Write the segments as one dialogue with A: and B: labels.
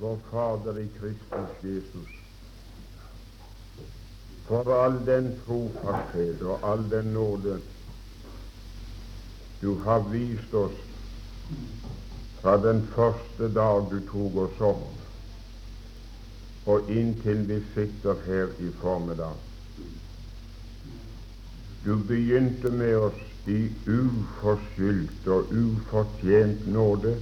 A: vår Fader i Kristus Jesus, for all den trofasthet og all den nåde du har vist oss fra den første dag du tok oss opp, og inntil vi sitter her i formiddag. Du begynte med oss i uforskyldt og ufortjent nåde,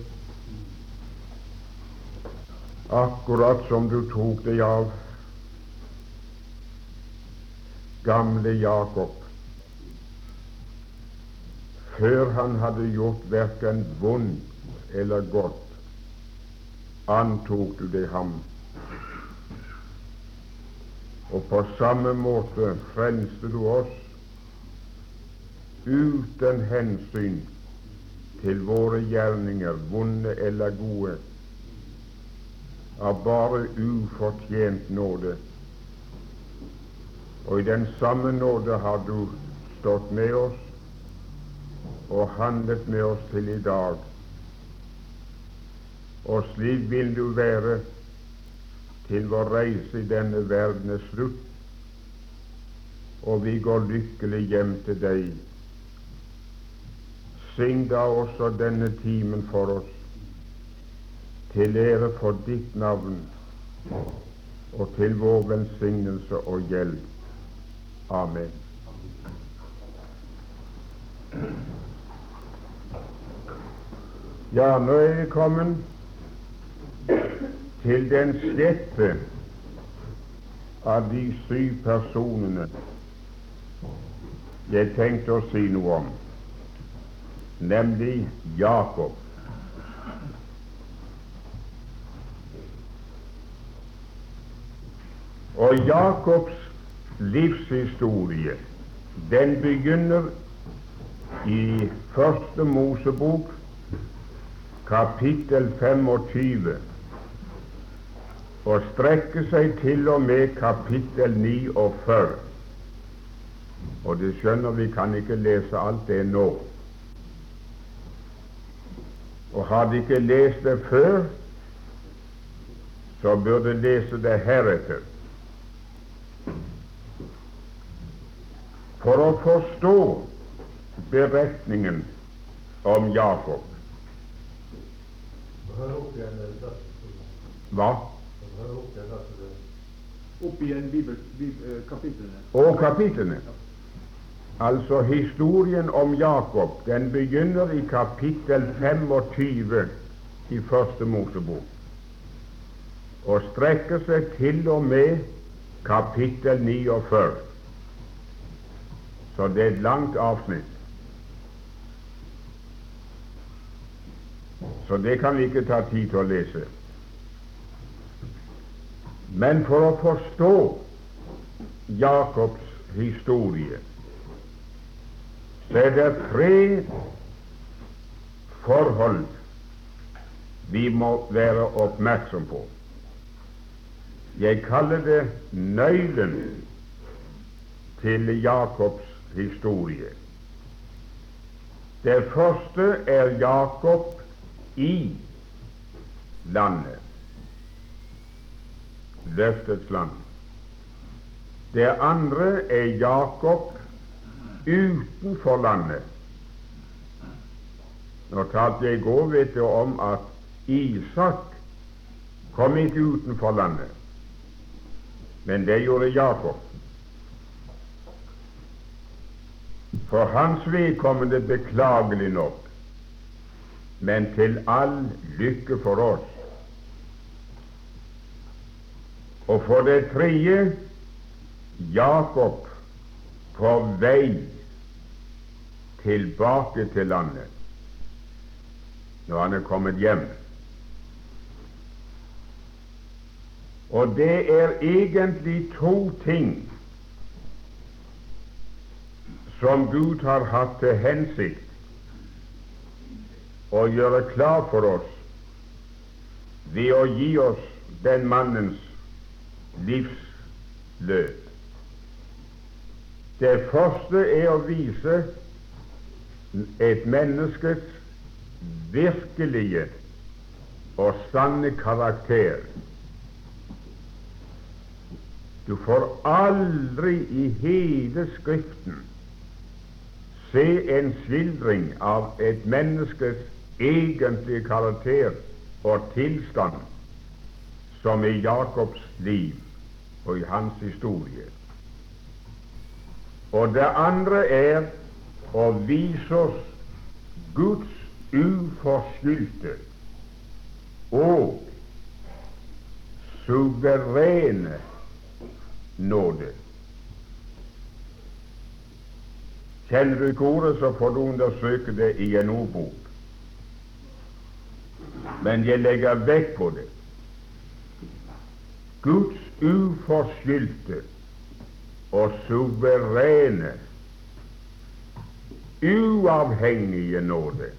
A: akkurat som du tok deg av. Gamle Jakob. Før han hadde gjort verken vondt eller godt, antok du deg ham. Og på samme måte frelste du oss uten hensyn til våre gjerninger, vonde eller gode, av bare ufortjent nåde. Og i den samme nåde har du stått med oss og handlet med oss til i dag. Og slik vil du være til vår reise i denne verden er slutt, og vi går lykkelig hjem til deg Syng da også denne timen for oss, til ære for ditt navn og til vår velsignelse og hjelp. Amen. Ja, nå er vi kommet til den sjette av de syv personene jeg tenkte å si noe om nemlig Jakob. Og Jakobs livshistorie den begynner i Første Mosebok, kapittel 25, og strekker seg til og med kapittel 49. Og du skjønner, vi kan ikke lese alt det nå. Og har de ikke lest det før, så burde de lese det heretter. For å forstå beretningen om Jakob Hva?
B: Opp igjen bibel, kapitlene.
A: Og kapitlene. Altså historien om Jakob den begynner i kapittel 25 i Første Mosebok og strekker seg til og med kapittel 49. Så det er et langt avsnitt. Så det kan vi ikke ta tid til å lese. Men for å forstå Jakobs historie så er det tre forhold vi må være oppmerksom på. Jeg kaller det nøkkelen til Jakobs historie. Det første er Jakob i landet, løftets land. Det andre er Jakob utenfor landet. Nå talte jeg i går vet du, om at Isak kom ikke utenfor landet, men det gjorde Jakob. For hans vedkommende beklagelig nok, men til all lykke for oss. Og for det tredje Jakob på vei tilbake til landet når han er kommet hjem. Og det er egentlig to ting som Gud har hatt til hensikt å gjøre klar for oss ved å gi oss den mannens livsløp. Det første er å vise et menneskes virkelige og sanne karakter. Du får aldri i hele Skriften se en skildring av et menneskes egentlige karakter og tilstand som i Jakobs liv og i hans historie. Og det andre er å vise oss Guds uforskyldte og suverene nåde. Kjenner du ikke ordet, så får du undersøke det i en ordbok. Men jeg legger vekt på det. Guds uforskyldte og suverene, uavhengige nåde.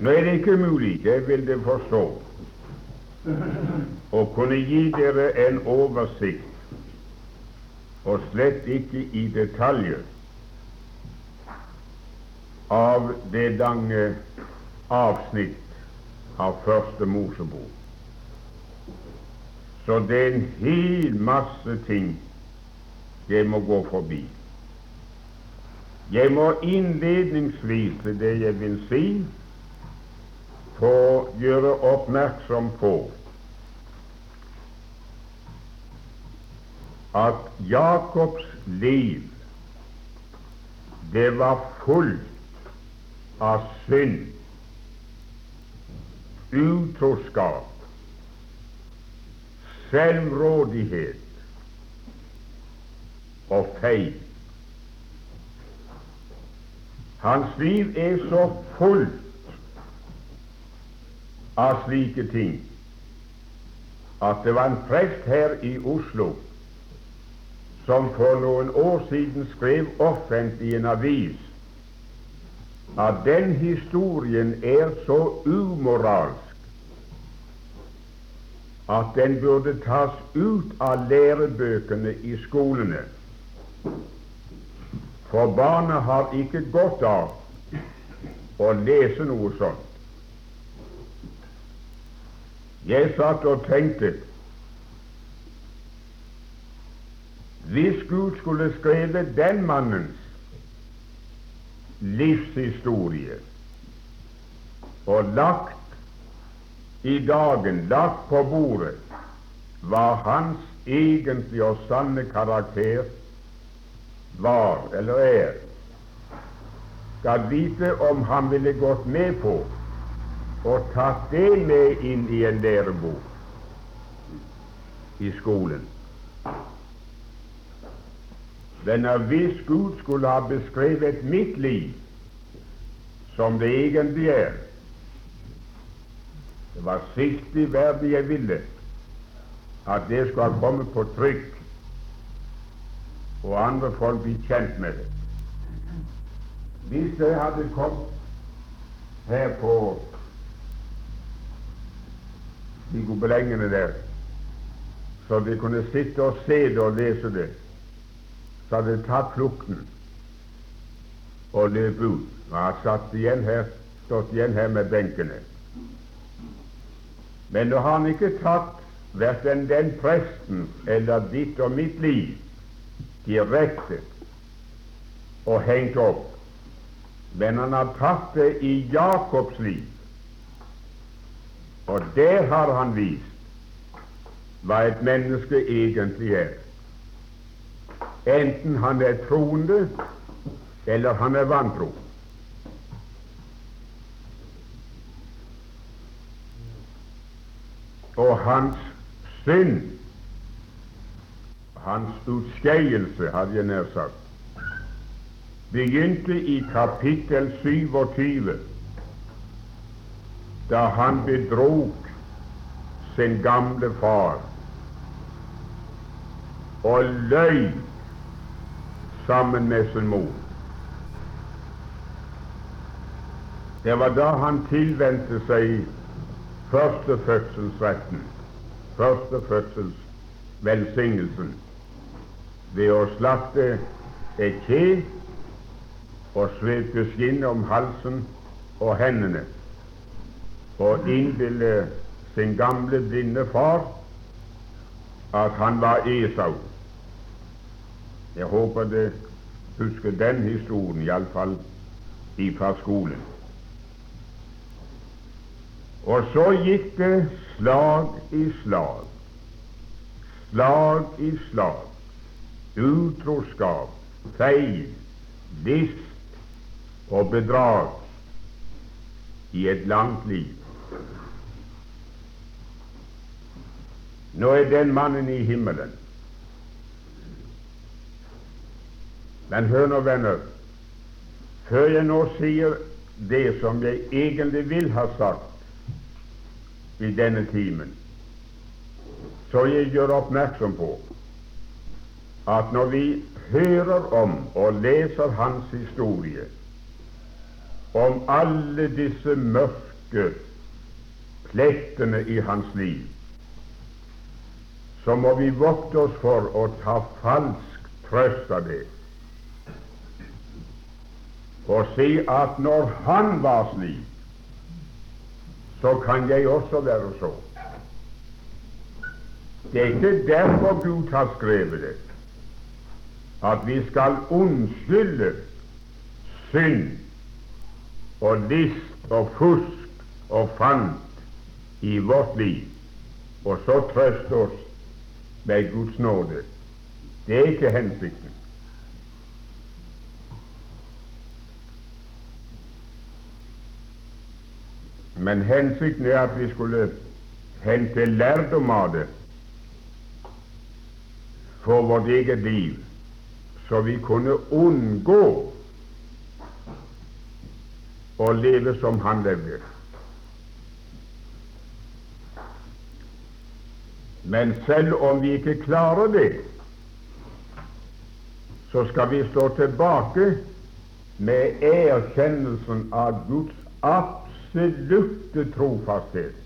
A: Nå er det ikke mulig, jeg vil det forstå, å kunne gi dere en oversikt, og slett ikke i detaljer, av det lange avsnitt av Første Mosebok. Så det er en hel masse ting jeg må gå forbi. Jeg må innledningsvis til det jeg vil si, få gjøre oppmerksom på at Jakobs liv det var fullt av synd, utroskap, selvrådighet og feil. Hans liv er så fullt av slike ting at det var en prest her i Oslo som for noen år siden skrev offentlig i en avis at den historien er så umoralsk at den burde tas ut av lærebøkene i skolene. For barna har ikke godt av å lese noe sånt. Jeg satt og tenkte. Hvis Gud skulle skrevet den mannens livshistorie og lagt i dagen, lagt på bordet, hva hans egentlige og sanne karakter var eller er, skal vite om han ville gått med på og tatt det med inn i en lærebok i skolen. Men hvis Gud skulle ha beskrevet mitt liv som det egentlig er Det var sist i verden jeg ville at det skulle ha kommet på trykk, og andre folk bli kjent med det. Hvis det hadde kommet her på de gobelengene der, så de kunne sitte og se det og lese det, så hadde de tatt flukten og løp ut. Og har satt igjen her, stått igjen her med benkene. Men nå har han ikke tatt verken den presten eller ditt og mitt liv direkte og hengt opp, men han har tatt det i Jakobs liv. Og der har han vist hva et menneske egentlig er. Enten han er troende, eller han er vantro. Og hans synd, hans utskeielse, hadde jeg nær sagt, begynte i kapittel 27 da han bedrog sin gamle far og løy sammen med sin mor. Det var da han tilvendte seg førstefødselsretten, førstefødselsvelsignelsen, ved å slakte et kje og svepe skinnet om halsen og hendene og innbille sin gamle, blinde far at han var Esau. Jeg håper det husker den historien, iallfall fra skolen. Og så gikk det slag i slag, slag i slag, utroskap, feil, list og bedrag i et langt liv. Nå er den mannen i himmelen. Men hør nå, venner, før jeg nå sier det som jeg egentlig vil ha sagt i denne timen, så jeg gjør oppmerksom på at når vi hører om og leser hans historie, om alle disse mørke plettene i hans liv, så må vi vokte oss for å ta falsk trøst av det. Og si at når han var slik, så kan jeg også være så. Det er ikke derfor Gud har skrevet det, at vi skal unnskylde synd og list og fusk og fant i vårt liv, og så trøste oss med Guds nåde. Det er ikke hensikten. Men hensikten er at vi skulle hente lærdom av det for vårt eget liv, så vi kunne unngå å leve som han levde. Men selv om vi ikke klarer det, så skal vi stå tilbake med erkjennelsen av Guds absolutte trofasthet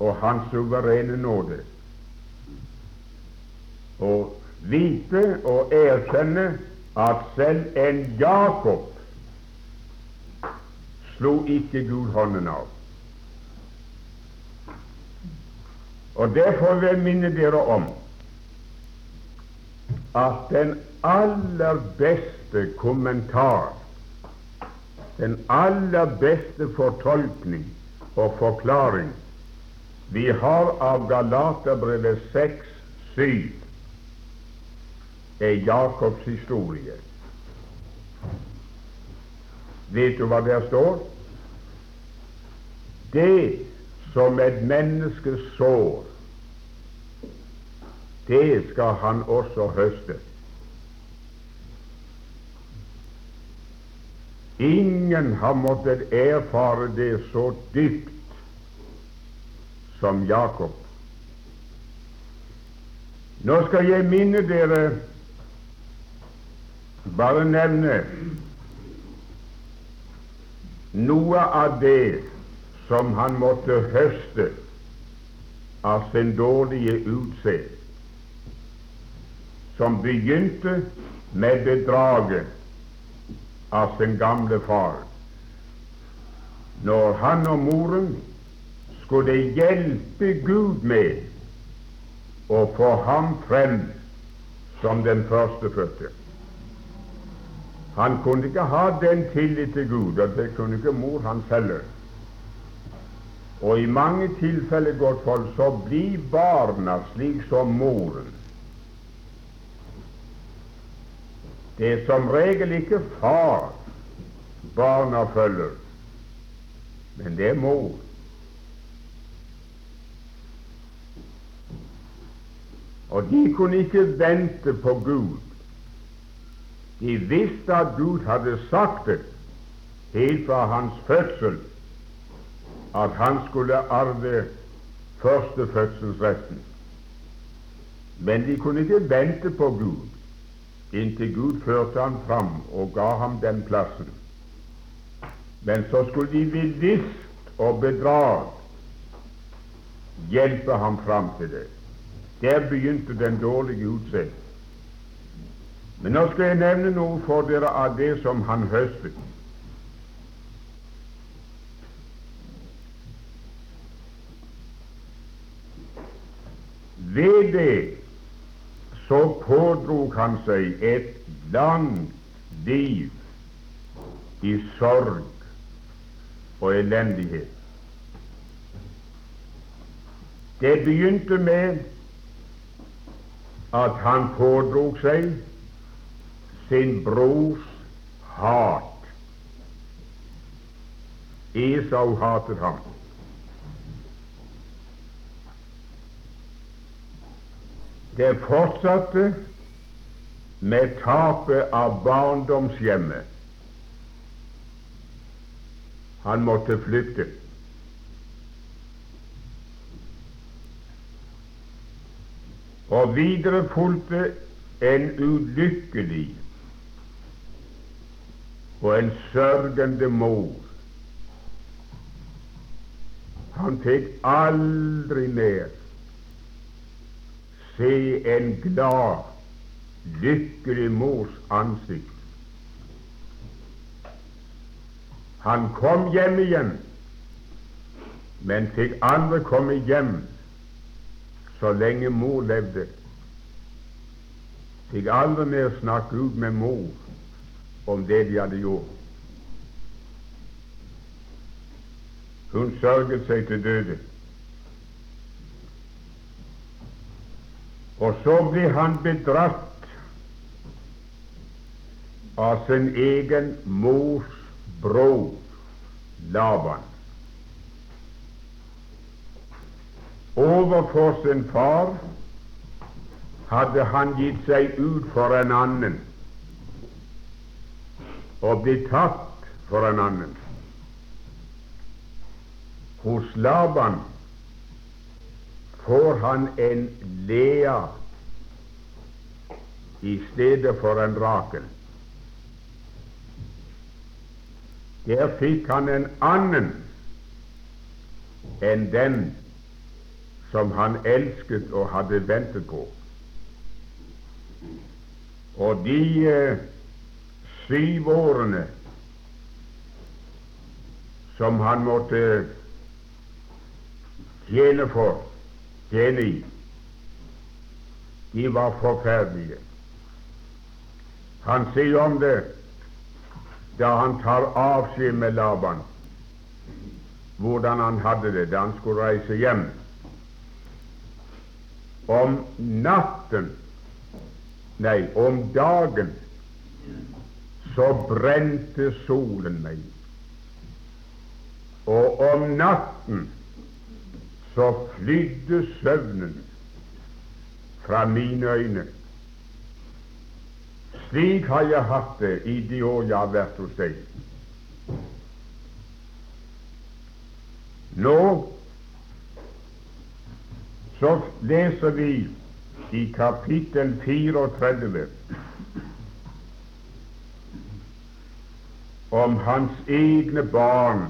A: og Hans suverene nåde. Og vite og erkjenne at selv en Jakob slo ikke Gud hånden av. Og Derfor vil jeg minne dere om at den aller beste kommentar, den aller beste fortolkning og forklaring vi har av Galaterbrevet 6-7, er Jakobs historie. Vet du hva der står? Det som et menneske sår, det skal han også høste. Ingen har måttet erfare det så dypt som Jakob. Nå skal jeg minne dere bare nevne noe av det som han måtte høste av sin dårlige utseende som begynte med bedraget av sin gamle far. Når han og moren skulle hjelpe Gud med å få ham frem som den førstefødte. Han kunne ikke ha den tillit til Gud, og det kunne ikke mor hans heller. Og i mange tilfeller, godt folk, så blir barna slik som moren. Det er som regel ikke far barna følger, men det er mor. Og de kunne ikke vente på Gud. De visste at Gud hadde sagt det helt fra hans fødsel, at han skulle arve førstefødselsretten. Men de kunne ikke vente på Gud inntil Gud førte ham fram og ga ham den plassen. Men så skulle de bevisst og bedrag hjelpe ham fram til det. Der begynte den dårlige utsett. Men nå skal jeg nevne noe for dere av det som han høstet. Ved det så pådrog han seg et langt liv i sorg og elendighet. Det begynte med at han pådrog seg sin brors hat. Esau hatet ham. Det fortsatte med tapet av barndomshjemmet. Han måtte flytte. Og videre fulgte en ulykkelig og en sørgende mor. Han fikk aldri mer se en glad, lykkelig mors ansikt. Han kom hjem igjen, men fikk aldri komme hjem så lenge mor levde. Fikk aldri mer snakke ut med mor om det de hadde gjort. Hun sørget seg til døde. Og så ble han bedratt av sin egen mors bror Laban. Overfor sin far hadde han gitt seg ut for en annen og blitt tatt for en annen. Hos Laban får han en Lea i stedet for en Rakel. Der fikk han en annen enn den som han elsket og hadde ventet på. Og de eh, syv årene som han måtte tjene for, tjene i, de var forferdelige. Han sier om det da han tar avskjed med Laban, hvordan han hadde det da han skulle reise hjem. Om natten, nei, om dagen, så brente solen meg. Og om natten så flydde søvnen fra mine øyne. Slik har jeg hatt det i de år jeg har vært hos deg. Nå så leser vi i kapittel 34 om hans egne barn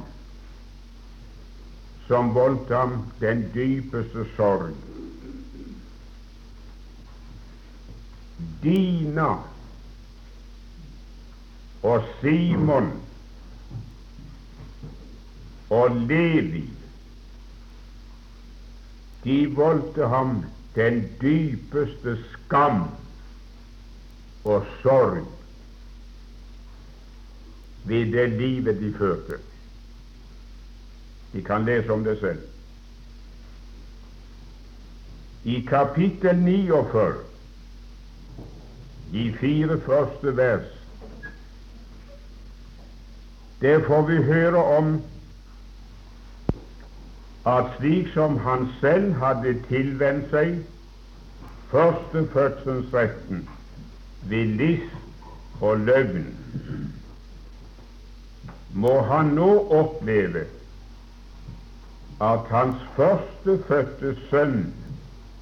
A: som voldt ham den dypeste sorg. Dina og Simon og Levi de voldte ham den dypeste skam og sorg ved det livet de førte. De kan lese om det selv. I kapittel 49, de fire første vers, der får vi høre om. At slik som han selv hadde tilvendt seg førstefødselsretten ved list og løgn, må han nå oppleve at hans førstefødte sønn,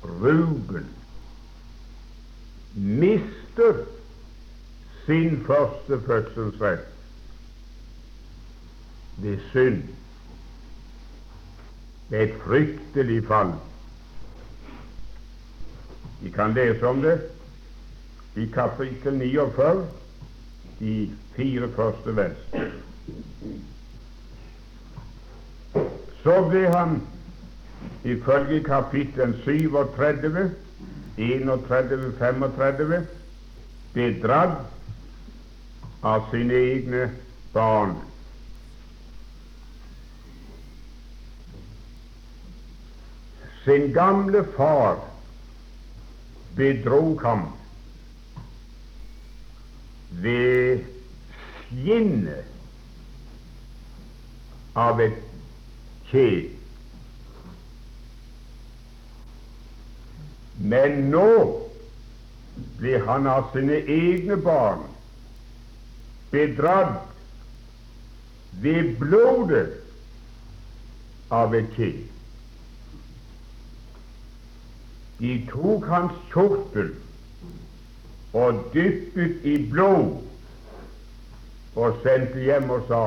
A: Ruben, mister sin førstefødselsrett ved synd. Det er et fryktelig fall. Vi kan lese om det i kapittel 49, de fire første vers. Så ble han ifølge kapittel 37, 31, 35 bedratt av sine egne barn. Sin gamle far bedrog ham ved skinnet av et kjed. Men nå blir han av sine egne barn bedratt ved blodet av et kjed. De tok hans kjortel og dyppet i blod og sendte hjem og sa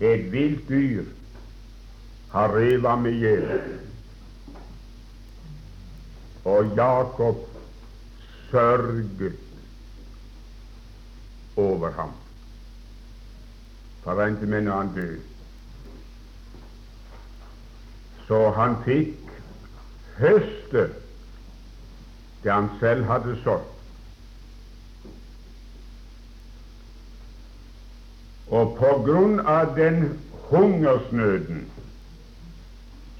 A: et vilt dyr har revet ham i hjel. Og Jakob sørget over ham. Forventet med når han døde. Så han fikk høste det han selv hadde sådd. Og på grunn av den hungersnøden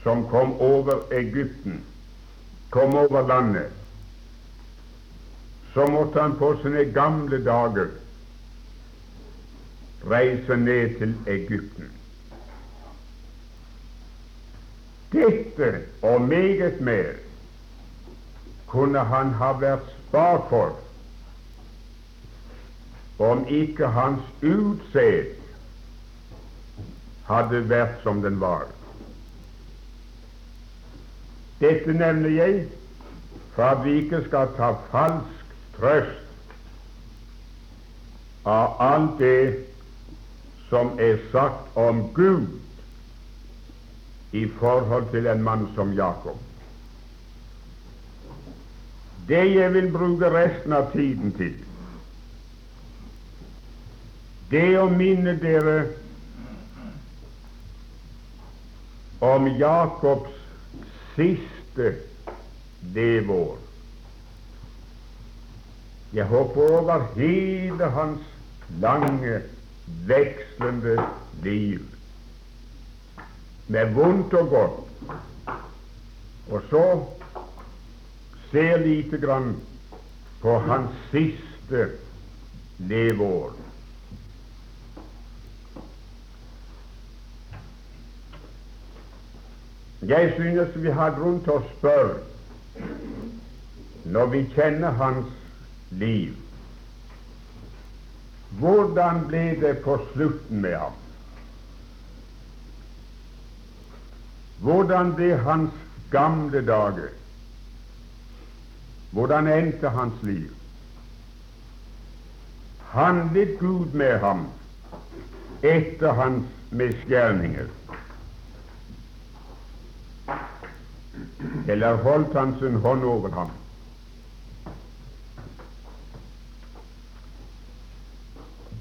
A: som kom over Egypten, kom over landet, så måtte han på sine gamle dager reise ned til Egypten. Dette og meget mer. Kunne han ha vært spart for om ikke hans utseende hadde vært som den var. Dette nevner jeg for at vi ikke skal ta falsk trøst av alt det som er sagt om Gud i forhold til en mann som Jakob. Det jeg vil bruke resten av tiden til, det å minne dere om Jakobs siste leveår. Jeg håper over hele hans lange, vekslende liv med vondt og godt, og så ser lite grann på hans siste leveår. Jeg synes vi har grunn til å spørre, når vi kjenner hans liv, hvordan ble det på slutten med ham? Hvordan ble hans gamle dager? Hvordan endte hans liv? Handlet Gud med ham etter hans misgjerninger? Eller holdt han sin hånd over ham?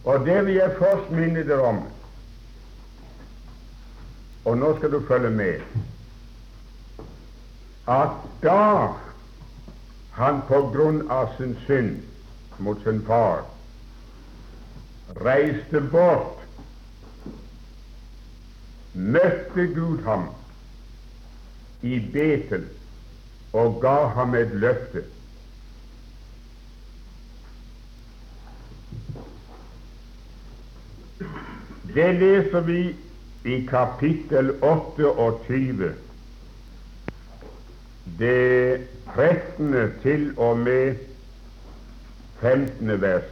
A: Og det vil jeg først minne dere om og nå skal du følge med at da han på grunn av sin synd mot sin far reiste bort, møtte Gud ham i Betel og ga ham et løfte. Det leser vi i kapittel 28, det 13. til og med 15. vers.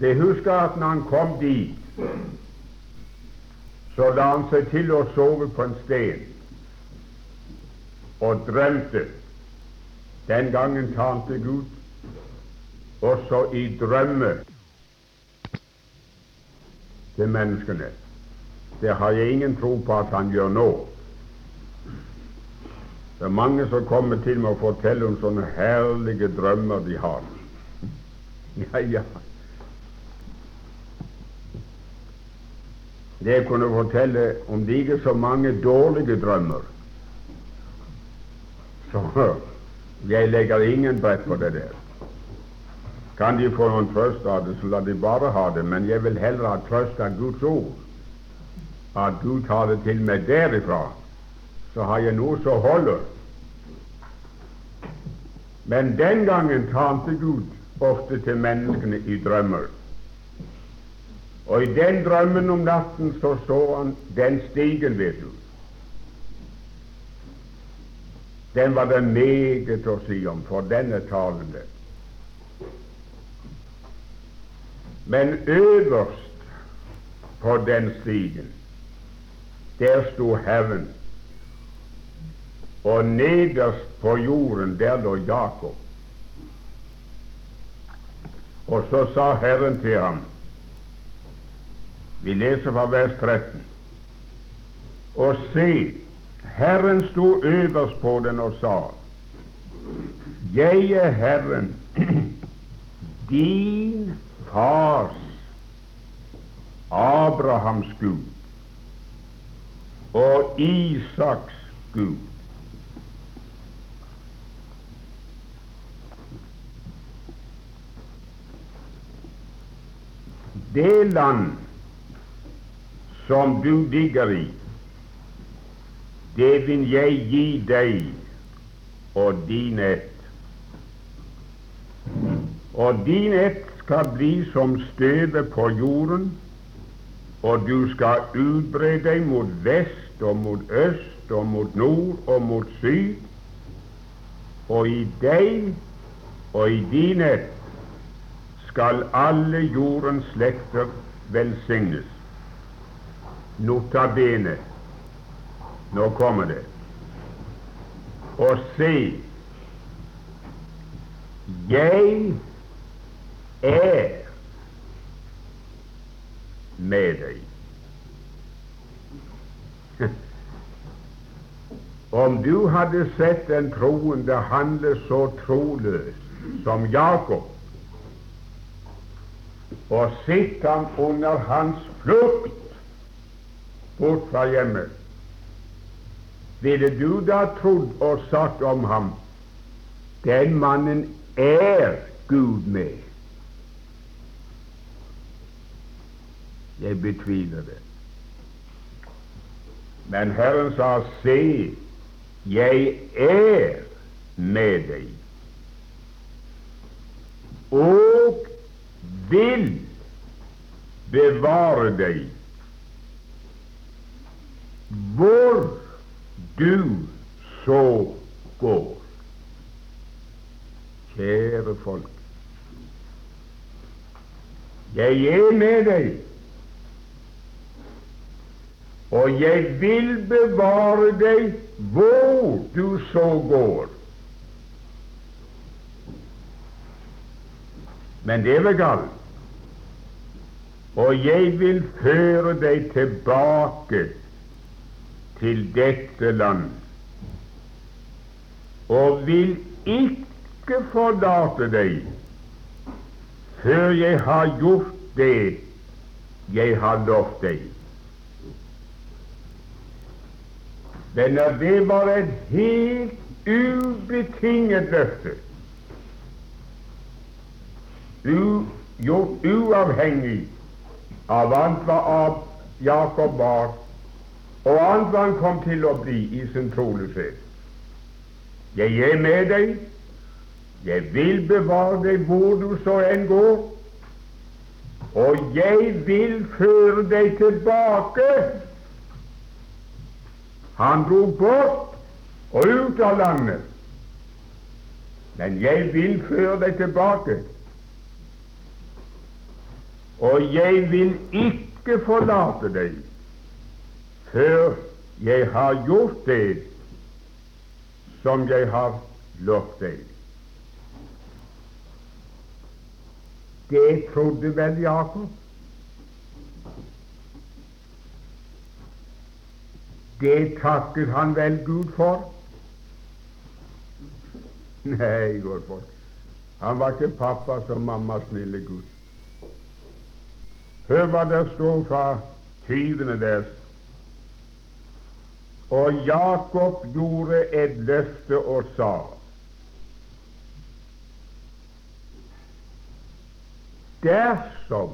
A: Det husker at når han kom dit, så la han seg til å sove på en sten og drømte. Den gangen talte Gud også i drømme til menneskene. Det har jeg ingen tro på at han gjør nå. Det er mange som kommer til meg og forteller om sånne herlige drømmer de har. Ja, ja. Det kunne fortelle om like så mange dårlige drømmer. Så jeg legger ingen brett på det der. Kan de få noen trøst av det, så la de bare ha det. Men jeg vil heller ha trøst av Guds ord. At Gud tar det til meg derifra, så har jeg noe som holder. Men den gangen talte Gud ofte til menneskene i drømmer. Og i den drømmen om natten så så han den stigen, vet du. Den var det meget å si om, for den er talende. Men øverst på den stigen, der sto Herren, og nederst på jorden, der lå Jakob. Og så sa Herren til ham Vi leser fra vers 13. Og se, Herren sto øverst på den og sa, Jeg er Herren, din fars, Abrahams Gud og Isaks Gud. Det land som du digger i, det vil jeg gi deg og din ett. Og din ett skal bli som støvet på jorden, og du skal utbre deg mot vest og mot øst og mot nord og mot syd, og i deg og i dine skal alle jordens slekter velsignes. Nota bene, nå kommer det. Og se, jeg er med deg. Om du hadde sett den troende handle så troløs som Jakob, og sett ham under hans flukt bort fra hjemmet, ville du da trodd og sagt om ham den mannen er Gud med? Jeg betviler det. Men Herren sa, se, jeg er med deg, og vil bevare deg hvor du så går. Kjære folk, jeg er med deg, og jeg vil bevare deg hvor du så går. Men det vel galt. Og jeg vil føre deg tilbake til dette land, og vil ikke forlate deg før jeg har gjort det jeg har lovt deg. Men det var et helt ubetinget løfte, gjort uavhengig av alt hva av Jakob var, og alt hva han kom til å bli i sin troløshet. Jeg er med deg, jeg vil bevare deg hvor du så enn går, og jeg vil føre deg tilbake. Han dro bort og ut av landet, men jeg vil føre deg tilbake. Og jeg vil ikke forlate deg før jeg har gjort det som jeg har lovt deg. Det trodde vel Jakob. Det takket han vel Gud for. Nei, godt folk. Han var ikke pappa som mammas snille Gud. Hør hva det står fra tyvene deres. Og Jakob gjorde et løfte og sa Dersom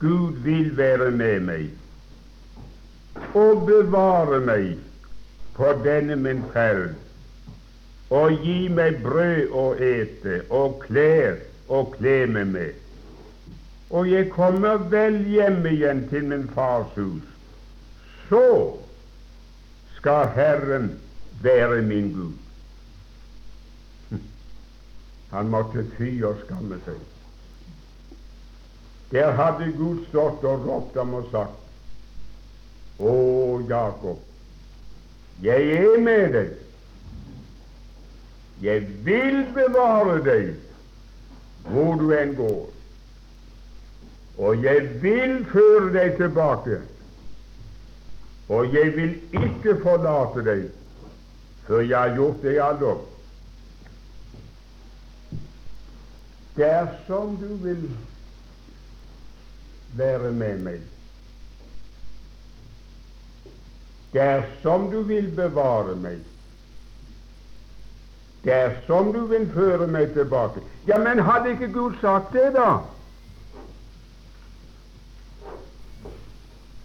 A: Gud vil være med meg og bevare meg på denne min ferd og gi meg brød å ete og klær å kle meg med, og jeg kommer vel hjem igjen til min fars hus, så skal Herren være min Gud. Han måtte fy og skamme seg. Der hadde Gud stått og ropt ham og sagt Å, Jakob, jeg er med deg. Jeg vil bevare deg hvor du enn går. Og jeg vil føre deg tilbake. Og jeg vil ikke forlate deg før jeg har gjort deg aldri. Dersom du vil være med meg, dersom du vil bevare meg, dersom du vil føre meg tilbake Ja, men hadde ikke Gud sagt det, da?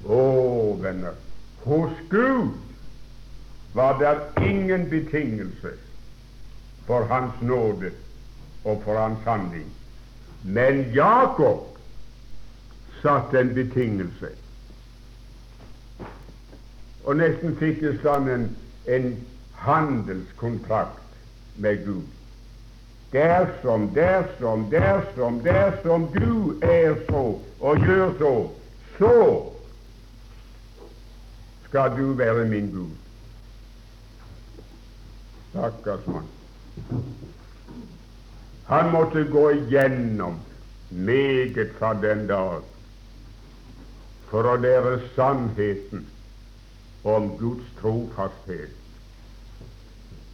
A: Å, venner, hos Gud var det ingen betingelse for Hans nåde og for hans handling. Men Jakob satte en betingelse. Og nesten fikk det sånn en, en handelskontrakt med Gud. Dersom, dersom, dersom, dersom du er så og gjør så, så skal du være min Gud. Stakkars mann. Han måtte gå igjennom meget fra den dag for å lære sannheten om Guds trofasthet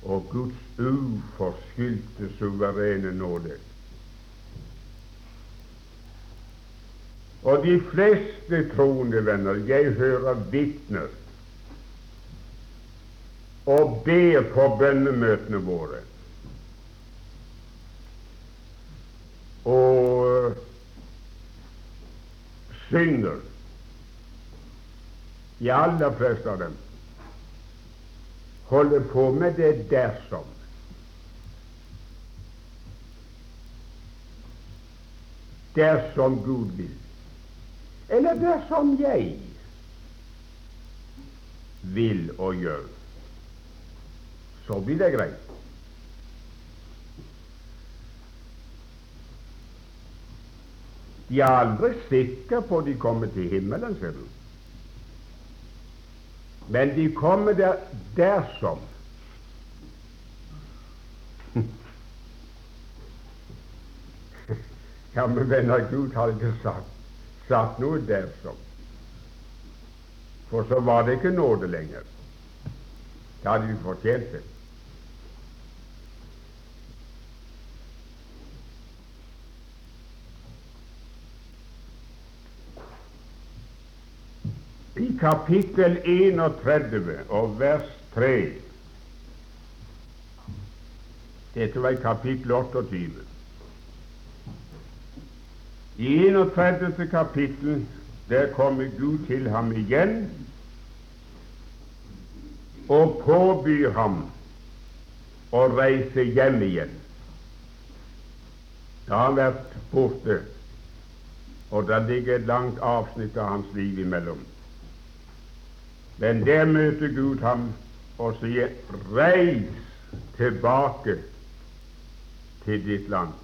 A: og Guds uforskyldte, suverene nåde. Og de fleste troende venner, jeg hører vitner og ber på bønnemøtene våre og synger. De aller fleste av dem holder på med det dersom. Dersom Gud vil. Eller dersom jeg vil og gjør. Så blir det greit. De er aldri sikre på de kommer til himmelen, ser du. Men de kommer der dersom. ja, men venner, Gud har ikke sagt, sagt noe dersom. For så var det ikke nåde lenger. Da hadde vi fortjent det. I kapittel 31 og vers 3 Dette var i kapittel 28. I 31. kapittel der kommer Gud til ham igjen og påbyr ham å reise hjem igjen. Da har han vært borte, og det ligger et langt avsnitt av hans liv imellom. Men der møter Gud ham og sier 'Reis tilbake til ditt land'.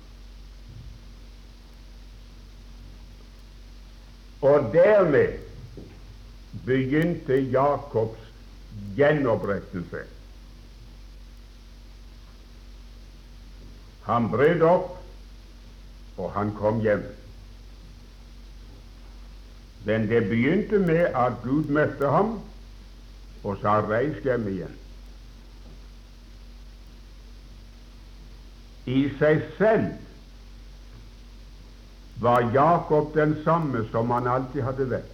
A: Og dermed begynte Jakobs gjenopprettelse. Han brøt opp, og han kom hjem. Men det begynte med at Gud møtte ham og sa 'reis hjem igjen'. I seg selv var Jakob den samme som han alltid hadde vært.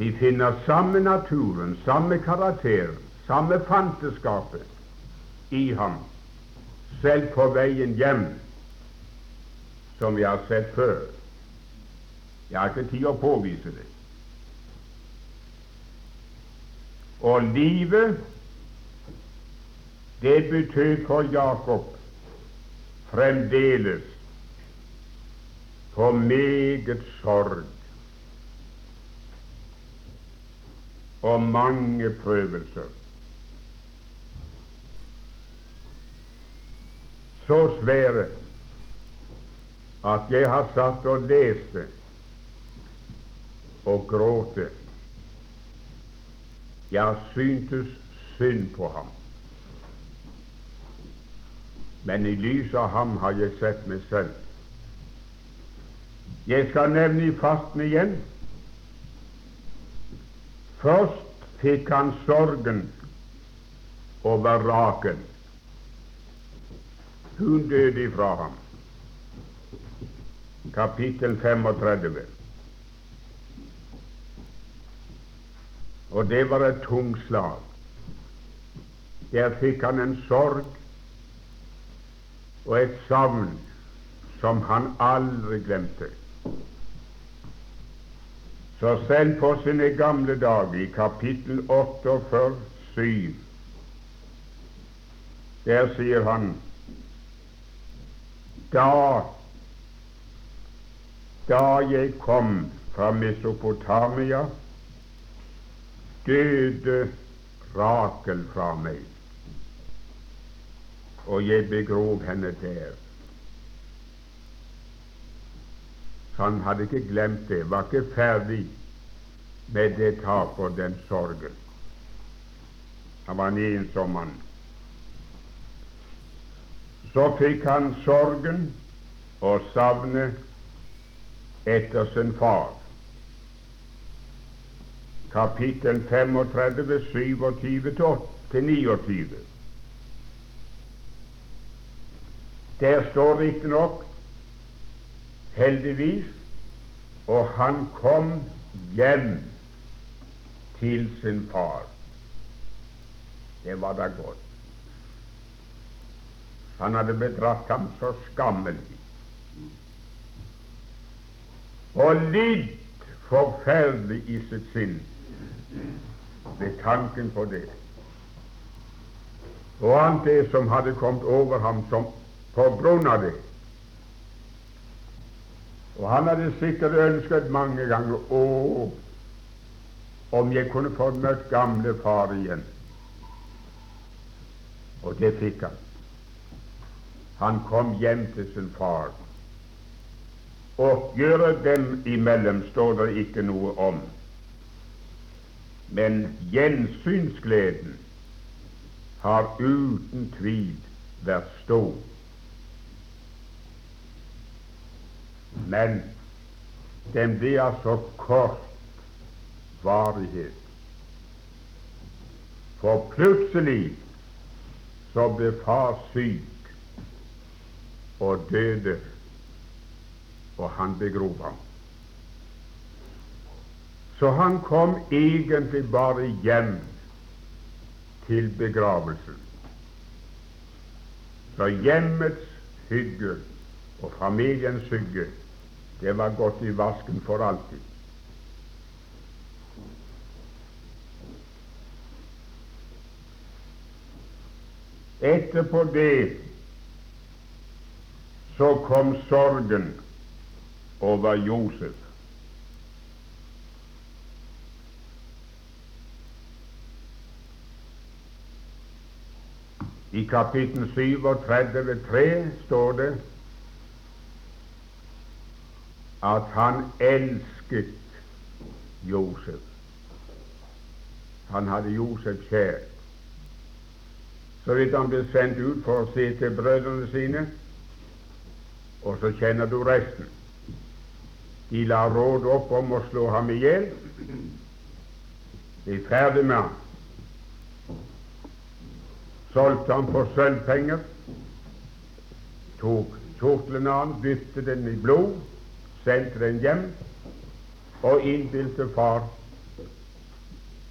A: Vi finner samme naturen, samme karakter, samme fanteskapet i ham, selv på veien hjem, som vi har sett før. Jeg har ikke tid å påvise det. Og livet, det betød for Jakob fremdeles for meget sorg og mange prøvelser. Så svære at jeg har satt og leste og gråte. Jeg syntes synd på ham. Men i lys av ham har jeg sett meg selv. Jeg skal nevne i fasten igjen. Først fikk han sorgen over Rakel. Hun døde ifra ham. Kapittel 35. Og det var et tungt slag. Der fikk han en sorg og et savn som han aldri glemte. Så selv på sine gamle dager, i kapittel 48, 7, der sier han da da jeg kom fra Mesopotamia døde Rakel fra meg, og jeg begrov henne der. Han hadde ikke glemt det, var ikke ferdig med det tap og den sorgen. Han var en ensom mann. Så fikk han sorgen og savnet etter sin far kapittel 35, 27 til 29. Der står riktignok heldigvis og han kom hjem til sin far. Det var da godt. Han hadde bedratt ham så skammelig og lidd forferdelig i sitt sinn ved tanken på det. Og alt det som hadde kommet over ham som på grunn av det. Og han hadde sikkert ønsket mange ganger å, om jeg kunne få møtt gamle far igjen. Og det fikk han. Han kom hjem til sin far. Oppgjøret dem imellom står det ikke noe om. Men gjensynsgleden har uten tvil vært stor. Men den ble så kort varighet. For plutselig så ble far syk og døde, og han begrov ham. Så han kom egentlig bare hjem til begravelsen. Så hjemmets hygge og familiens hygge, det var gått i vasken for alltid. Etterpå det så kom sorgen over Josef. I kapittel 37 står det at han elsket Josef. Han hadde Josef kjær. Så vidt han ble sendt ut for å se til brødrene sine, og så kjenner du resten. De la råd opp om å slå ham i hjel. De er ferdig med ham. Solgte han for sølvpenger, tok kjortelen av dyttet den i blod, sendte den hjem og innbilte far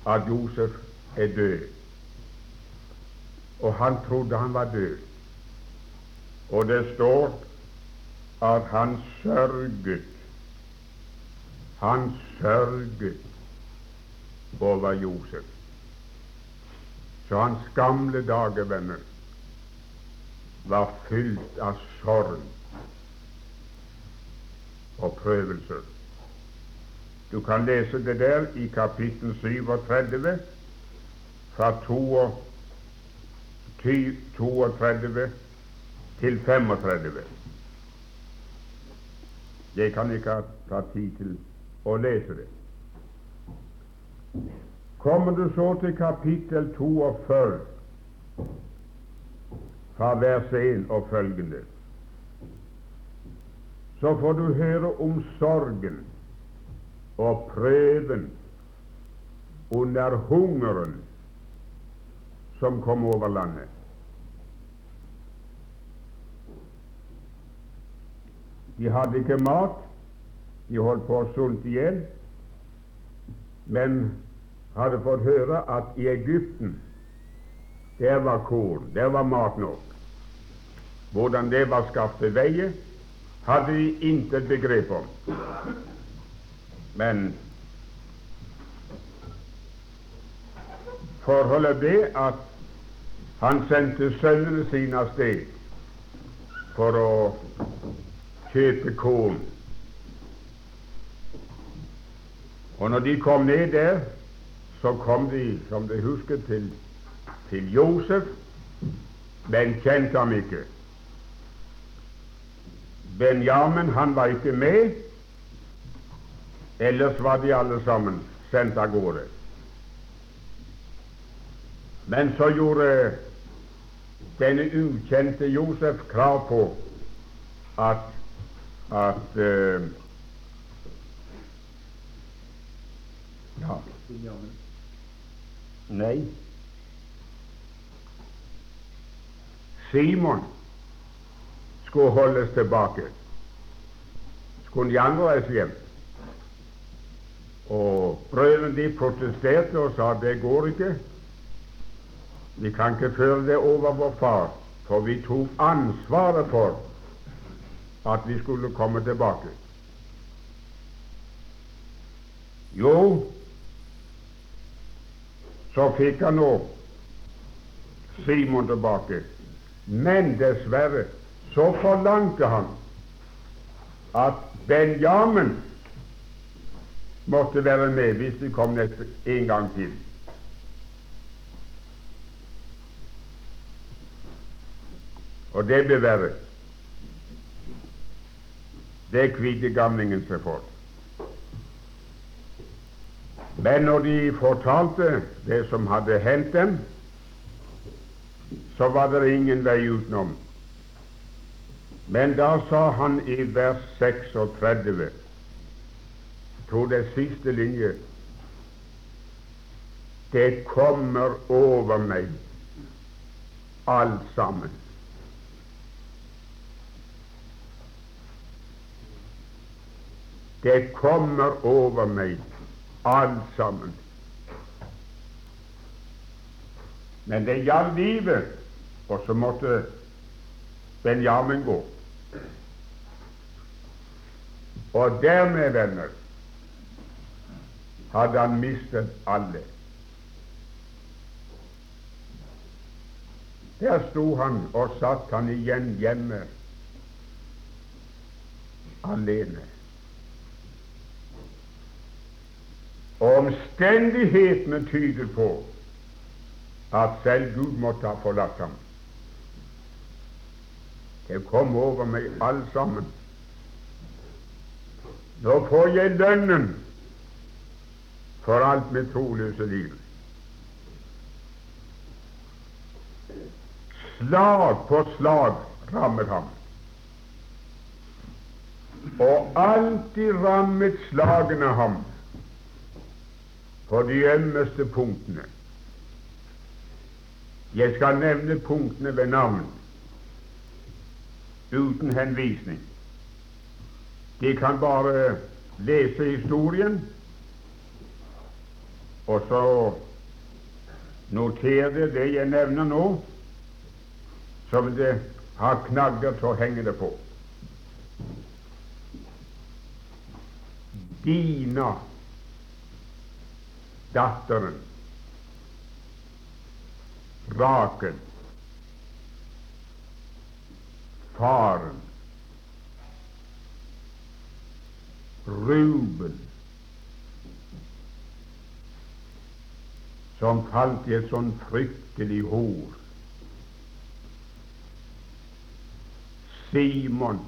A: at Josef er død. Og han trodde han var død. Og det står at han sørget. Han sørget over Josef. Så hans gamle dager, venner, var fylt av sorg og prøvelser. Du kan lese det der i kapittel 37, fra 32 til 35. Jeg kan ikke ta tid til å lese det. Kommer du så til kapittel 42, fra vers 1 og følgende, så får du høre om sorgen og prøven under hungeren som kom over landet. De hadde ikke mat, de holdt på å sulte i hjel, men hadde fått høre at i Egypten der var korn, der var mat nok. Hvordan det var skaffet veie, hadde de intet begrep om. Men forholdet ble at han sendte sønnene sine av sted for å kjøpe korn. Og når de kom ned der, så kom de, som de husker, til, til Josef, men kjente ham ikke. Benjamin han var ikke med, ellers var de alle sammen sendt av gårde. Men så gjorde denne ukjente Josef krav på at, at uh, Ja. Nei. Simon skulle holdes tilbake. Skulle de andre reise hjem? Og brødrene de protesterte og sa det går ikke. Vi kan ikke føre det over vår far, for vi tok ansvaret for at vi skulle komme tilbake. Jo, så fikk han nå Simon tilbake, men dessverre så forlangte han at Benjamin måtte være med hvis de kom neste en gang til. Og det ble verre. Det kvidde gamlingen seg for. Men når de fortalte det som hadde hendt dem, så var det ingen vei utenom. Men da sa han i vers 36, tror det siste linje, det kommer over meg alt sammen. Det kommer over meg alt sammen. Men det gjaldt livet, og så måtte Benjamin gå. Og dermed, venner, hadde han mistet alle. Der sto han, og satt han igjen hjemme alene. Og omstendighetene tyder på at selv Gud måtte ha forlatt ham. Det kom over meg alle sammen. Nå får jeg lønnen for alt mitt troløse liv. Slag på slag rammer ham. Og alltid rammet slagene ham på de ømmeste punktene. Jeg skal nevne punktene ved navn, uten henvisning. De kan bare lese historien, og så notere det jeg nevner nå, som det har knagger til å henge det på. Dina, datteren, Rakel, faren, Ruben, som falt i et sånn fryktelig hor. Simon,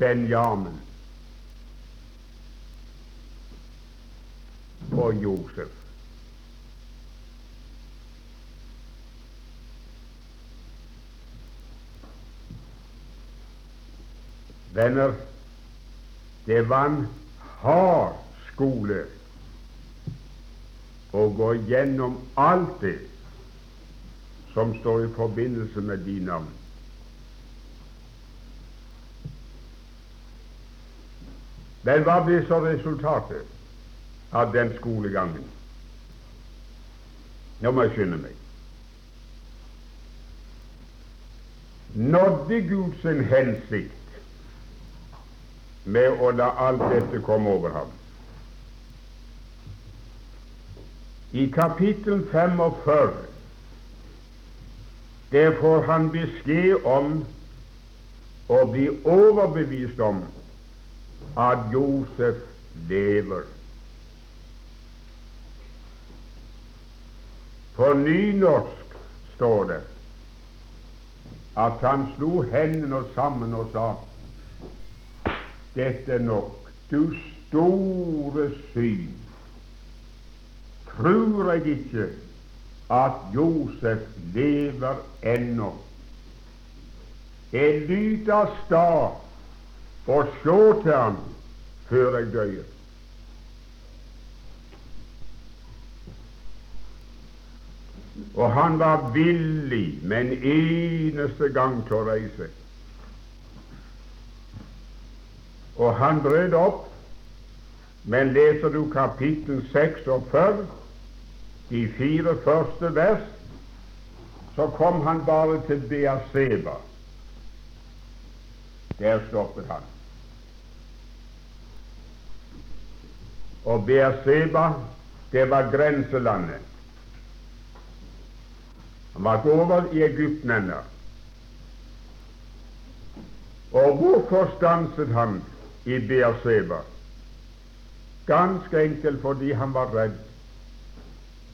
A: Benjamin og Josef. Venner, det var en hard skole å gå gjennom alt det som står i forbindelse med de navn. Men hva blir så resultatet av den skolegangen? Nå må jeg skynde meg. Nådde Gud sin hensikt med å la alt dette komme over ham? I kapittel 45 der får han beskjed om å bli overbevist om at Josef lever. På nynorsk står det at han slo hendene sammen og sa dette er nok, du store syn. Tror jeg ikke at Josef lever ennå? Jeg lyder stad, og se til ham før jeg dør. Og han var villig med en eneste gang til å reise. Og han brøt opp, men leser du kapittel 46, de fire første vers, så kom han bare til Beaseba. Der stoppet han. Og Beaseba, det var grenselandet. Han var ikke over i Egypten ennå. Og hvorfor stanset han i Beerseba? Ganske enkelt fordi han var redd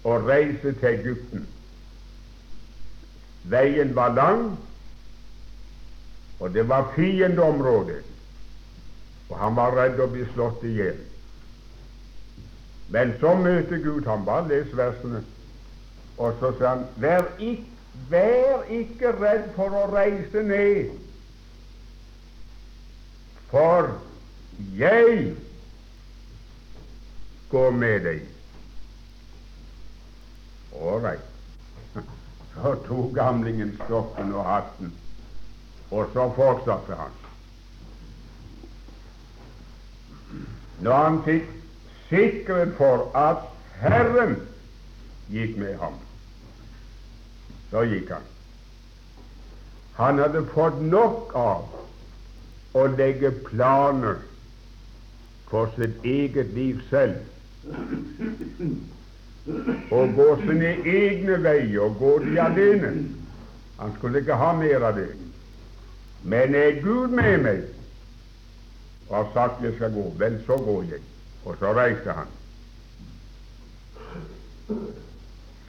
A: å reise til Egypten. Veien var lang, og det var fiendeområde, og han var redd å bli slått i hjel. Men så møter Gud ham. Bare les versene. Og så sa han, vær ikke, vær ikke redd for å reise ned, for jeg går med deg. Ålreit. Så tok gamlingen stokken og hatten, og så fortsatte han. Når han fikk sikkerhet for at Herren gikk med ham, så gikk han. Han hadde fått nok av å legge planer for sitt eget liv selv. Og gå sine egne veier og gå de alene. Han skulle ikke ha mer av det. Men er Gud med meg og har sagt jeg skal gå, vel, så går jeg. Og så reiste han.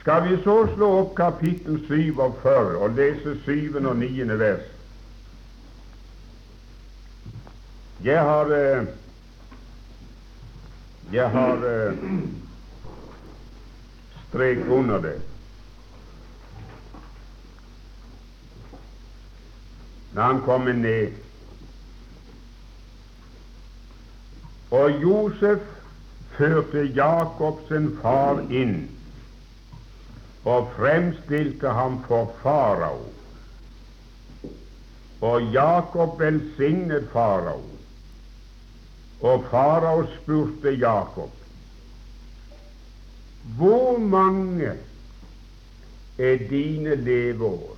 A: Skal vi så slå opp kapittel 47 og lese 7. og 9. vers? Jeg har eh, Jeg har eh, strek under det. Når han kommer ned Og Josef førte Jakob sin far inn og fremstilte ham for farao. Og Jakob velsignet farao. Og farao spurte Jakob hvor mange er dine leveår?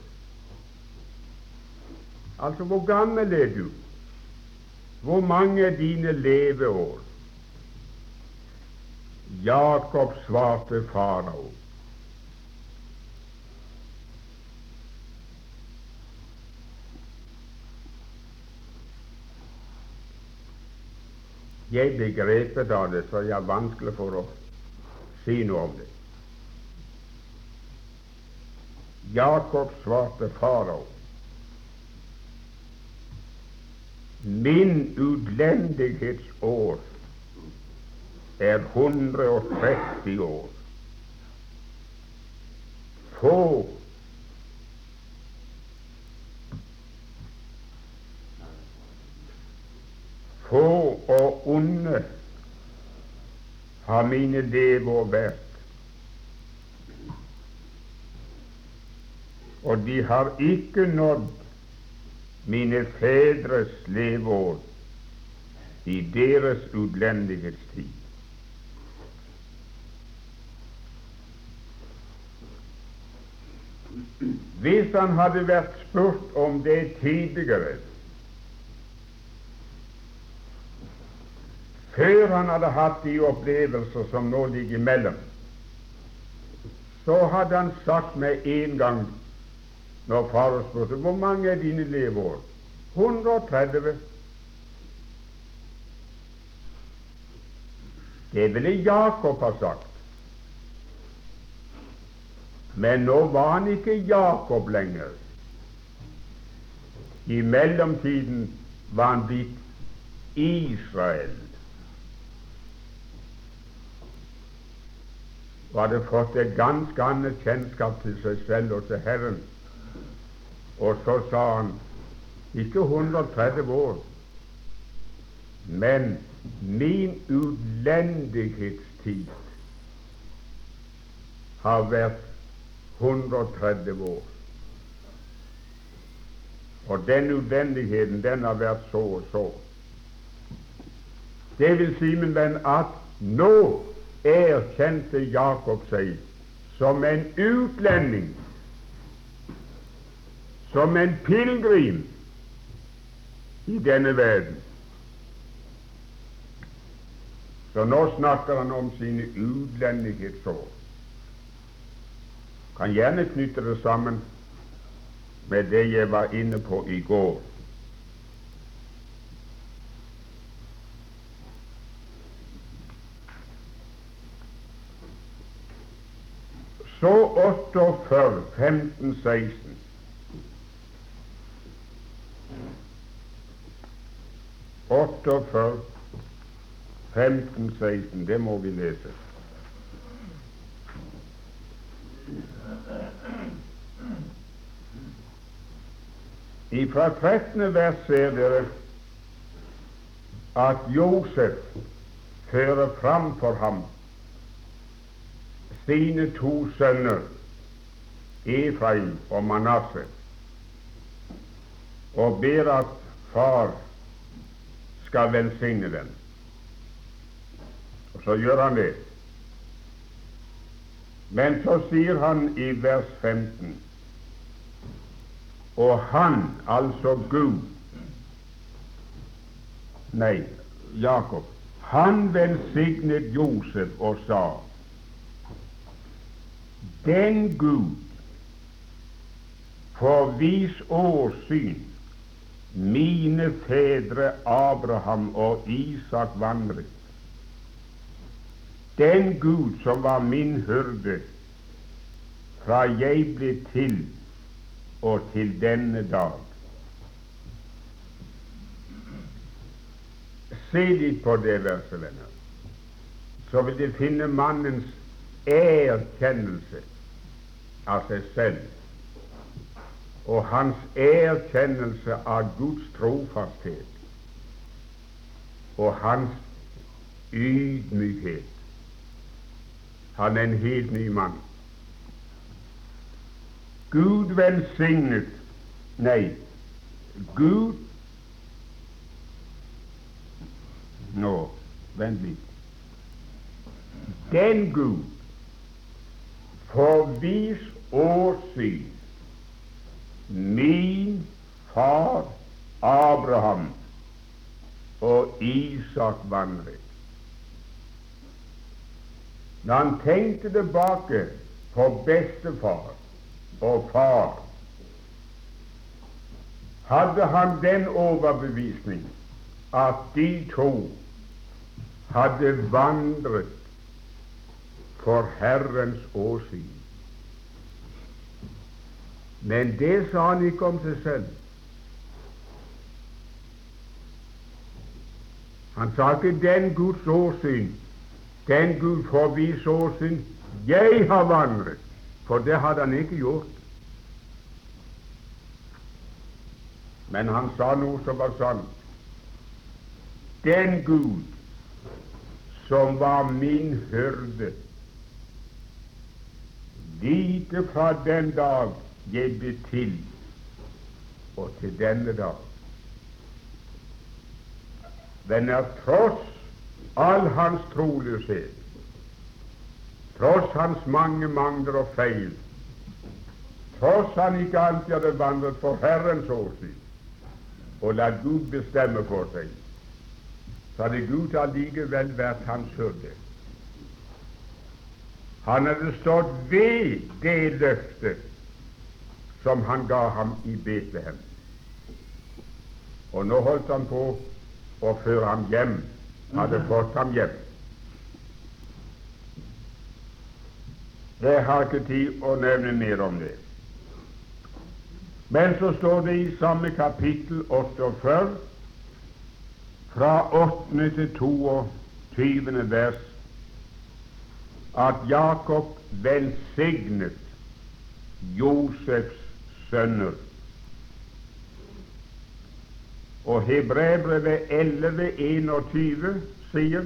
A: Altså, hvor gammel er du? Hvor mange er dine leveår? Jakob svarte farao. Jeg ble grepet av det, så jeg har vanskelig for å si noe om det. Jakob svarte farao. Min utlendighetsår er 130 år. Få Få og onde har mine leveår vært, og de har ikke nådd mine fedres leveår i deres utlendighetstid. Hvis han hadde vært spurt om det tidligere, før han hadde hatt de opplevelser som nå ligger imellom, så hadde han sagt med en gang når far spurte hvor mange er dine leveår 130. Det ville Jakob ha sagt. Men nå var han ikke Jakob lenger. I mellomtiden var han blitt Israel. Og hadde fått et ganske annet kjennskap til seg selv og til Herren. Og så sa han ikke 130 år, men min utlendighetstid har vært 130 år. Og den utlendigheten, den har vært så og så. Det vil si, min venn, at nå erkjente Jakob seg som en utlending, som en pilegrim i denne verden. Så nå snakker han om sine utlendighetsår. Kan gjerne knytte det sammen med det jeg var inne på i går. Så 48, 15, 16. Åtteogfyrre, 15, 16. Det må vi lese. Fra 13. vers ser dere at Josef fører fram for ham sine to sønner, Efraim og Manasseh, og ber at far skal velsigne dem. Og så gjør han det. Men så sier han i vers 15 Og han, altså Gud Nei, Jakob. Han velsignet Josef og sa den Gud for vis åsyn mine fedre Abraham og Isak vandret. Den Gud som var min hyrde fra jeg ble til og til denne dag. Se litt på det verset, venner, så vil de finne mannens erkjennelse av seg selv og hans erkjennelse av Guds trofasthet og hans ydmykhet. Han er en helt ny mann. Gud velsignet Nei, Gud Nå, vent litt. Den Gud for vis åsyn min far Abraham og Isak vandret. Når han tenkte tilbake på bestefar og far, hadde han den overbevisning at de to hadde vandret for Herrens åsyn. Men det sa han ikke om seg selv. Han sa ikke 'den Guds åsyn', 'den Gud forvis åsyn', 'jeg har vandret', for det hadde han ikke gjort. Men han sa noe som var sant. Den Gud som var min hyrde, like fra den dag jeg ble til, og til denne dag. Venner, tross all hans troløshet, tross hans mange mangler og feil, tross han ikke alltid hadde vandret for Herrens åsyn og la Gud bestemme for seg, så hadde Gud allikevel vært hans hyrde. Han hadde stått ved det løftet som han ga ham i Betlehem. Og nå holdt han på å føre ham hjem, hadde fått ham hjem. Jeg har ikke tid å nevne mer om det. Men så står det i samme kapittel 48, fra 8. til 22. vers, at Jakob velsignet Josefs sønner. Og Hebrevet 11,21 sier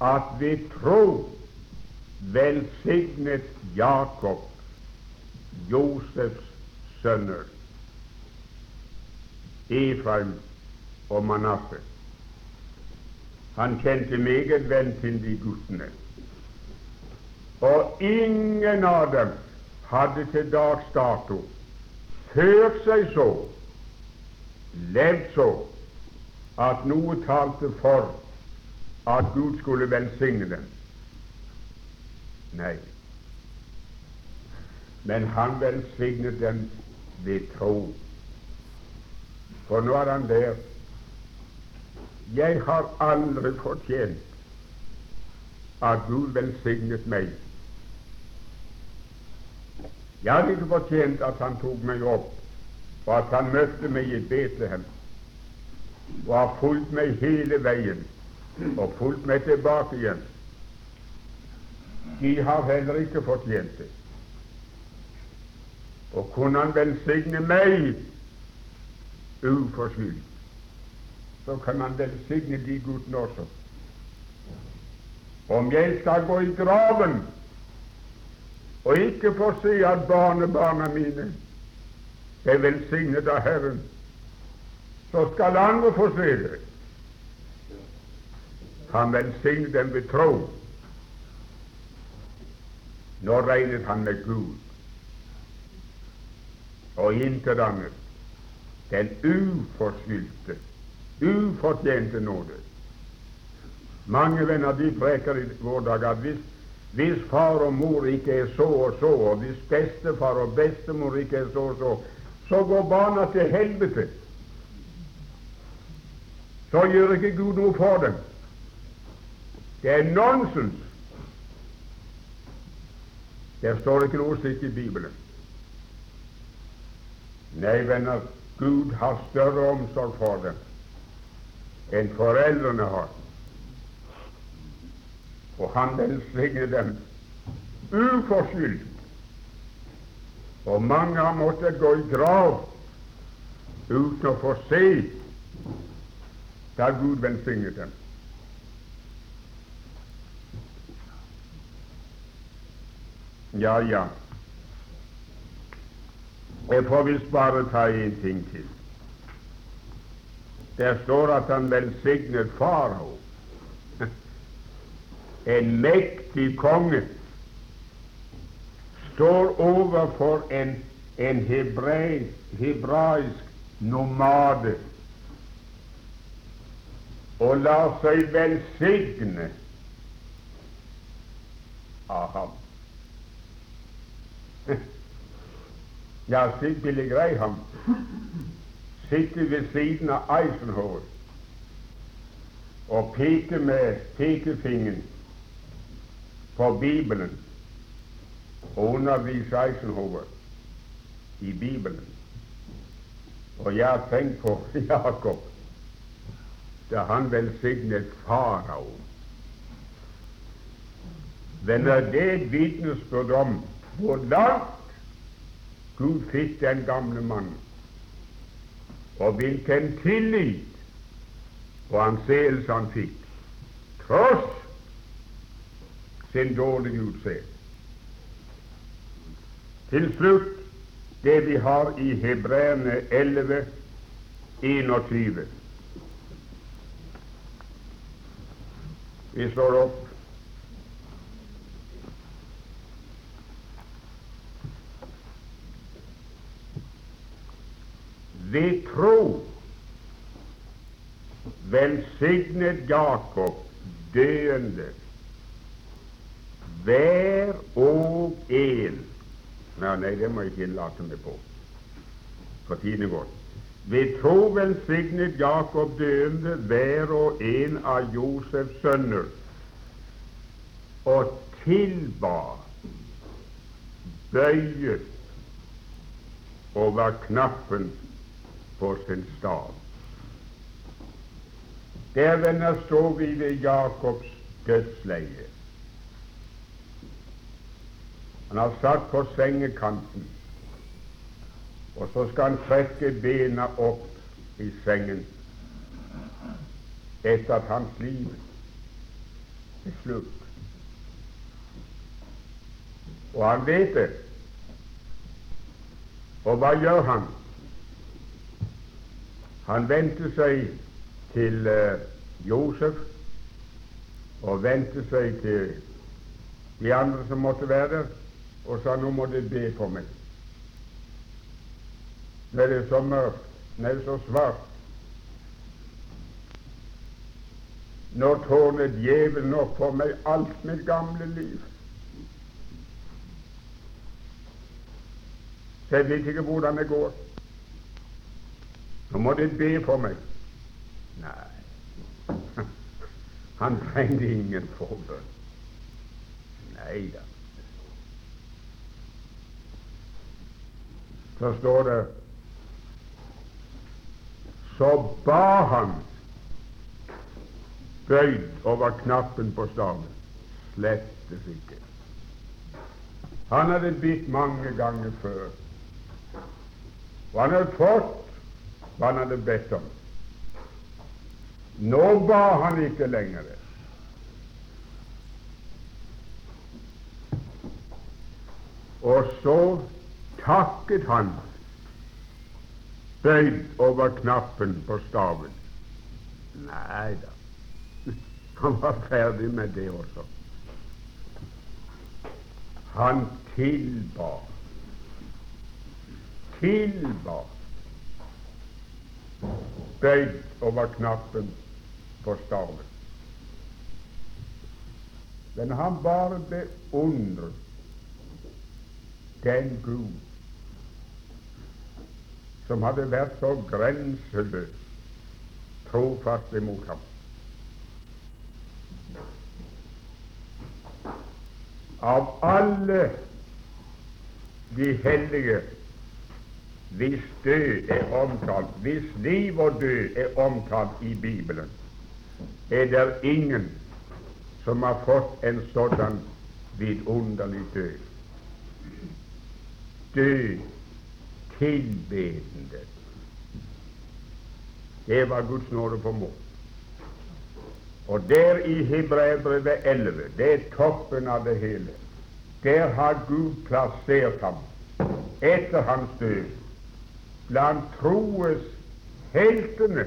A: at ved tro velsignet Jakob Josefs sønner, Efraim og Manasseh. Han kjente meget vel til de guttene, og ingen av dem hadde til dags dato ført seg så, levd så, at noe talte for at Gud skulle velsigne dem. Nei, men han velsignet dem ved tro. For nå er han der. Jeg har aldri fortjent at Gud velsignet meg. Jeg hadde ikke fortjent at han tok meg opp, og at han møtte meg i Betlehem, og har fulgt meg hele veien, og fulgt meg tilbake igjen. De har heller ikke fortjent det. Og kunne han velsigne meg uforskyldt, så kan han velsigne de guttene også. Om jeg skal gå i graven og ikke få se at barnebarna mine er velsignet av Herren, så skal andre få se det. Han velsignet dem ved tro. Nå regnet han med Gud og intet annet. Den uforskyldte, ufortjente nåde. Mange venner de preker i vår dag at hvis hvis far og mor ikke er så og så, og hvis bestefar og bestemor ikke er så og så, så går barna til helvete. Så gjør ikke Gud noe for dem. Det er nonsens. Der står ikke noe slikt i Bibelen. Nei, venner, Gud har større omsorg for dem enn foreldrene har og han velsigner dem uforskyldt. Og mange har måttet gå i grav uten å få se da Gud velsignet dem. Ja, ja. Jeg får visst bare ta en ting til. Der står at han velsignet farao, en mektig konge, står overfor en, en hebraisk, hebraisk nomade og lar seg velsigne av ham. Ja, Billy Graham sitter ved siden av Eisenhower og peker med pekefingeren på Bibelen og underviser Eisenhower i Bibelen. Og jeg har tenkt på Jakob da han velsignet farao. Men er det et vitnesbyrd om hvor langt Gud fikk den gamle mannen, og hvilken tillit og anseelse han fikk, tross sin dårlige utseende. Til slutt det vi har i Hebreerne 11, 21. Vi slår opp Ved tro velsignet Jakob døende hver og en Nei, nei, det må jeg ikke late meg på, for tiden går. Ved tro velsignet Jakob døende hver og en av Josefs sønner og tilba bøyet over knappen på sin stav. Der, venner, står vi ved Jakobs dødsleie. Han har satt på sengekanten, og så skal han trekke bena opp i sengen etter at hans liv er slutt. Og han vet det. Og hva gjør han? Han vendte seg til uh, Josef og vendte seg til de andre som måtte være der, og sa nå må dere be for meg. Nå er det så mørkt, det så svart. Nå tårner djevelen opp for meg alt mitt gamle liv. Så jeg vet ikke hvordan det går. Nå må dere be for meg. Nei, han trengte ingen forbønn. Nei da. Så står det Så ba han bøyd over knappen på staven. Slettes ikke. Han hadde bitt mange ganger før. Og han hadde fått hva han hadde bedt om. Nå ba han ikke lenger. Og så takket han bøyd over knappen på staven. Nei da, han var ferdig med det også. Han tilba. Tilba bøyd over knappen på staven. Men han bare beundret den Gud som hadde vært så grenseløs trofast imot ham. Av alle de hellige hvis død er omtalt, hvis liv og død er omtalt i Bibelen, er det ingen som har fått en sådan vidunderlig død. Død tilbedende. Det var Guds nåde på mål. Og der i Hebreerbrevet 11, det er toppen av det hele, der har Gud plassert ham etter hans død blant troes heltene.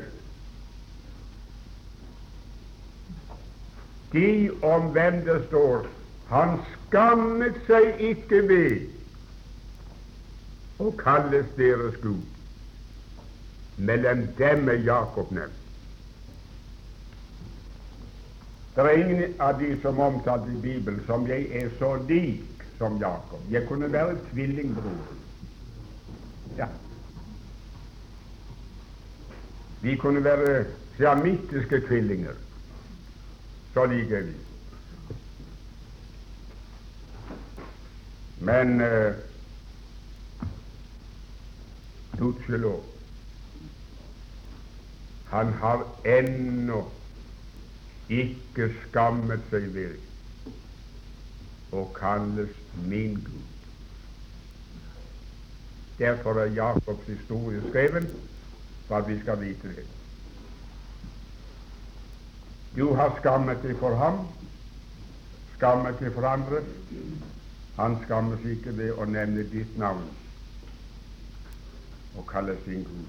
A: De om hvem det står han skammet seg ikke ved å kalles deres Gud. Mellom dem er Jakob nevnt. Det er ingen av de som omtalt i Bibelen som jeg er så lik som Jakob. Jeg kunne være tvillingbror. Ja. Vi kunne være siamittiske tvillinger. Så like er vi. Men uh, gudskjelov, han har ennå ikke skammet seg ved å kalles min Gud. Derfor er Jakobs historie skrevet for at vi skal vite det. Du har skammet deg for ham, skammet deg for andre. Han skammes ikke ved å nevne ditt navn og kalle sin Gud.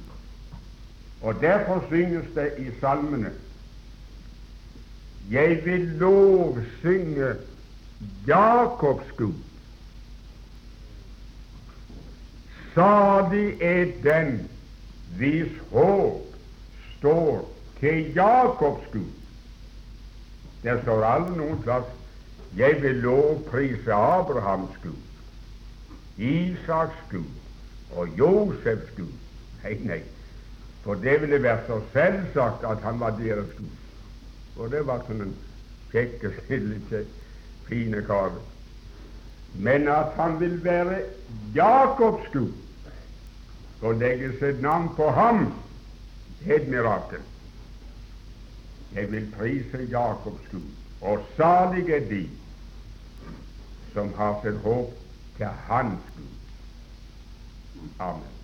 A: Og Derfor synges det i salmene jeg vil lovsynge Jakobs Gud. Salig er den hvis håp står til Jakobs Gud. Der står aldri noen plass 'Jeg vil lovprise Abrahams Gud', Isaks Gud og Josefs Gud. Nei, nei, for det ville vært så selvsagt at han var deres Gud. Og det var sånn en kjekk kjekke, snille, fine kar. Men at han vil være Jakobs Gud og legge sitt navn på ham, det et mirakel. Jeg vil prise Jakobs Gud, og salige de som har sitt håp til Hans Gud. Amen.